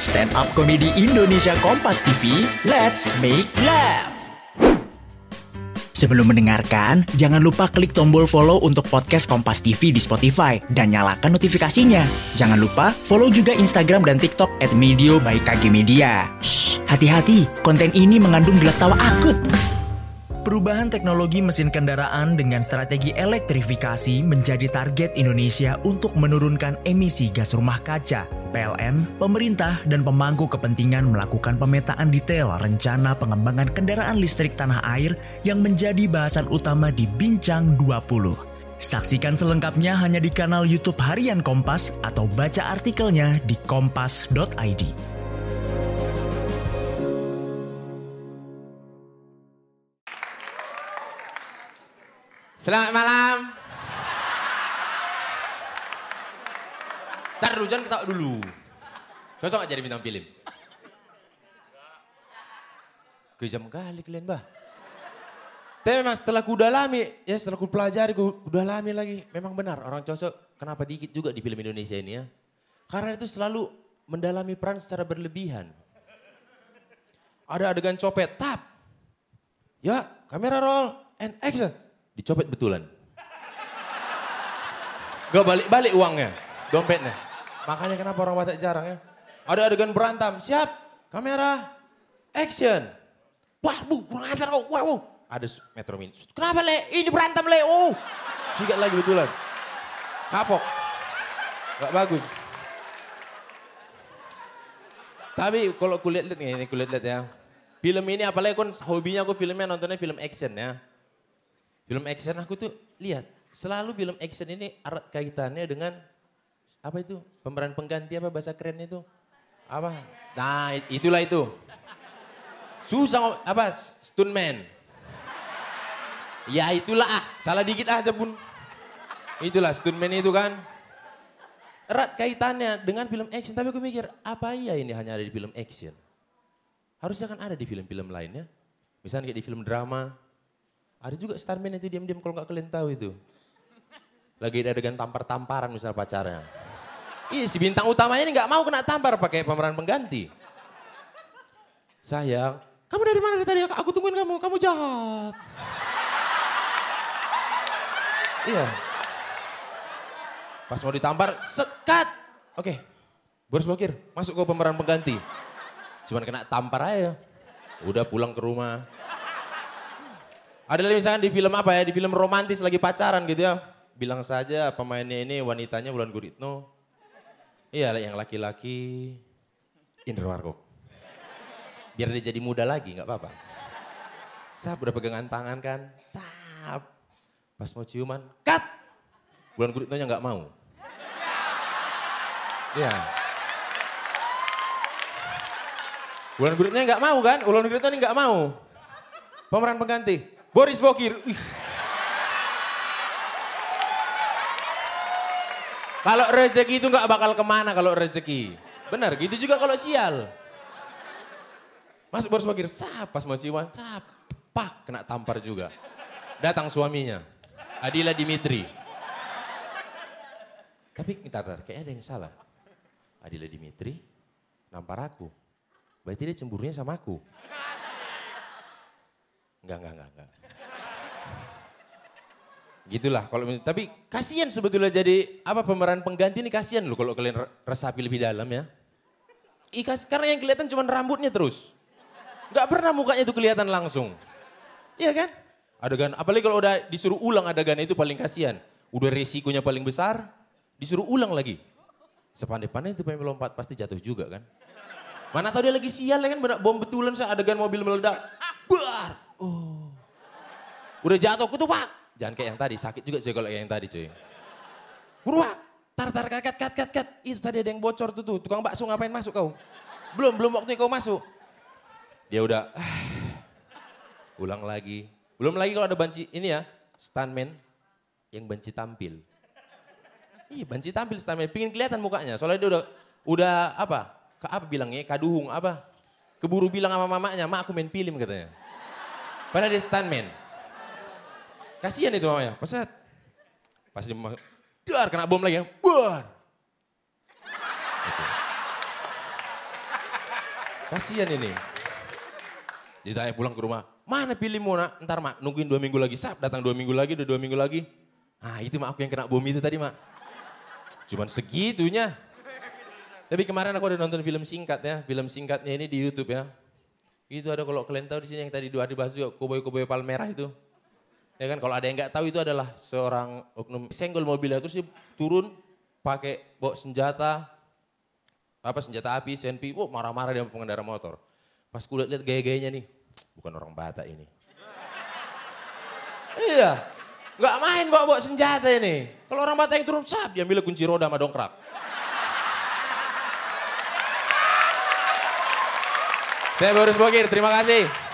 Stand Up Comedy Indonesia Kompas TV, let's make laugh. Sebelum mendengarkan, jangan lupa klik tombol follow untuk podcast Kompas TV di Spotify dan nyalakan notifikasinya. Jangan lupa follow juga Instagram dan TikTok at Medio by KG Media. Hati-hati, konten ini mengandung gelak tawa akut. Perubahan teknologi mesin kendaraan dengan strategi elektrifikasi menjadi target Indonesia untuk menurunkan emisi gas rumah kaca. PLN, pemerintah, dan pemangku kepentingan melakukan pemetaan detail rencana pengembangan kendaraan listrik tanah air yang menjadi bahasan utama di Bincang 20. Saksikan selengkapnya hanya di kanal YouTube Harian Kompas atau baca artikelnya di kompas.id. Selamat malam. Dulu, jangan ketawa dulu. Cocok gak jadi bintang film? Kejam kali kalian, bah. Tapi memang setelah ku dalami, ya setelah ku pelajari, ku dalami lagi. Memang benar, orang cocok kenapa dikit juga di film Indonesia ini ya. Karena itu selalu mendalami peran secara berlebihan. Ada adegan copet, tap. Ya, kamera roll, and action dicopet betulan. Gak balik-balik uangnya, dompetnya. Makanya kenapa orang Batak jarang ya. Ada adegan berantem, siap, kamera, action. Wah bu, kurang ajar kau, wah, wah. Ada Metro Mini, kenapa le, ini berantem le, oh. Sikat lagi betulan. Kapok. Gak bagus. Tapi kalau kulihat lihat nih, ini kulihat lihat ya. Film ini apalagi kan hobinya aku filmnya nontonnya film action ya. Film action aku tuh lihat selalu film action ini erat kaitannya dengan apa itu pemeran pengganti apa bahasa kerennya itu apa? Nah it- itulah itu. Susah apa stuntman. Ya itulah ah salah dikit aja pun. Itulah stuntman itu kan. Erat kaitannya dengan film action tapi aku mikir apa iya ini hanya ada di film action? Harusnya kan ada di film-film lainnya. Misalnya kayak di film drama, ada juga starman itu diam-diam kalau nggak kalian tahu itu. Lagi ada adegan tampar-tamparan misal pacarnya. Iya si bintang utamanya ini nggak mau kena tampar pakai pemeran pengganti. Sayang, kamu dari mana dari tadi? Aku tungguin kamu, kamu jahat. iya. Pas mau ditampar, sekat. Oke, Boris Bokir, masuk ke pemeran pengganti. Cuman kena tampar aja. Udah pulang ke rumah. Ada misalnya di film apa ya, di film romantis lagi pacaran gitu ya. Bilang saja pemainnya ini wanitanya Wulan Guritno. Iya yang laki-laki Indra Warkop. Biar dia jadi muda lagi nggak apa-apa. Saya udah pegangan tangan kan, tap. Pas mau ciuman, cut. Wulan Guritno nya nggak mau. Iya. Wulan Guritno nggak mau kan? Wulan Guritno ini nggak mau. Pemeran pengganti, Boris Bokir. Kalau rezeki itu nggak bakal ke mana kalau rezeki. Benar, gitu juga kalau sial. Masuk Boris Bokir, sap, pas mau ciuman, sap, pak, kena tampar juga. Datang suaminya, Adila Dimitri. Tapi ntar, ntar, kayaknya ada yang salah. Adila Dimitri nampar aku. Berarti dia cemburunya sama aku. Enggak, enggak, enggak, enggak. Gitulah kalau tapi kasihan sebetulnya jadi apa pemeran pengganti ini kasihan loh kalau kalian re- resapi lebih dalam ya. Ih, kas- karena yang kelihatan cuma rambutnya terus. Enggak pernah mukanya itu kelihatan langsung. Iya kan? Adegan, apalagi kalau udah disuruh ulang adegan itu paling kasihan. Udah resikonya paling besar, disuruh ulang lagi. Sepandai-pandai itu pengen melompat pasti jatuh juga kan. Mana tahu dia lagi sial ya kan, bom betulan saya adegan mobil meledak. Buar. Oh. Udah jatuh, kutu pak. Jangan kayak yang tadi, sakit juga cuy kalau kayak yang tadi cuy. Buruan, tar tar kat kat kat kat. Itu tadi ada yang bocor tuh tuh, tukang bakso ngapain masuk kau? Belum, belum waktunya kau masuk. Dia udah, ulang lagi. Belum lagi kalau ada banci, ini ya, stuntman yang banci tampil. Iya banci tampil stuntman, pingin kelihatan mukanya. Soalnya dia udah, udah apa, ke apa bilangnya, kaduhung apa. Keburu bilang sama mamanya, mak aku main film katanya. Padahal dia stuntman. Kasihan itu mamanya, pas pas dia Duar, kena bom lagi. Buar. Kasihan ini. Ditanya pulang ke rumah, mana pilihmu nak? Ntar mak, nungguin dua minggu lagi. Sap, datang dua minggu lagi, udah dua minggu lagi. Ah itu mak aku yang kena bom itu tadi mak. Cuman segitunya. Tapi kemarin aku udah nonton film singkat ya, film singkatnya ini di Youtube ya. Itu ada kalau kalian tahu di sini yang tadi dua dibahas juga, koboi-koboi palmerah itu. Ya kan kalau ada yang nggak tahu itu adalah seorang oknum senggol mobilnya terus dia turun pakai bawa senjata apa senjata api, senpi, oh marah-marah dia pengendara motor. Pas kulihat lihat gaya-gayanya nih, bukan orang Batak ini. iya, nggak main bawa-bawa senjata ini. Kalau orang Batak yang turun, sap, dia ambil kunci roda sama dongkrak. Saya Boris Bogir, terima kasih.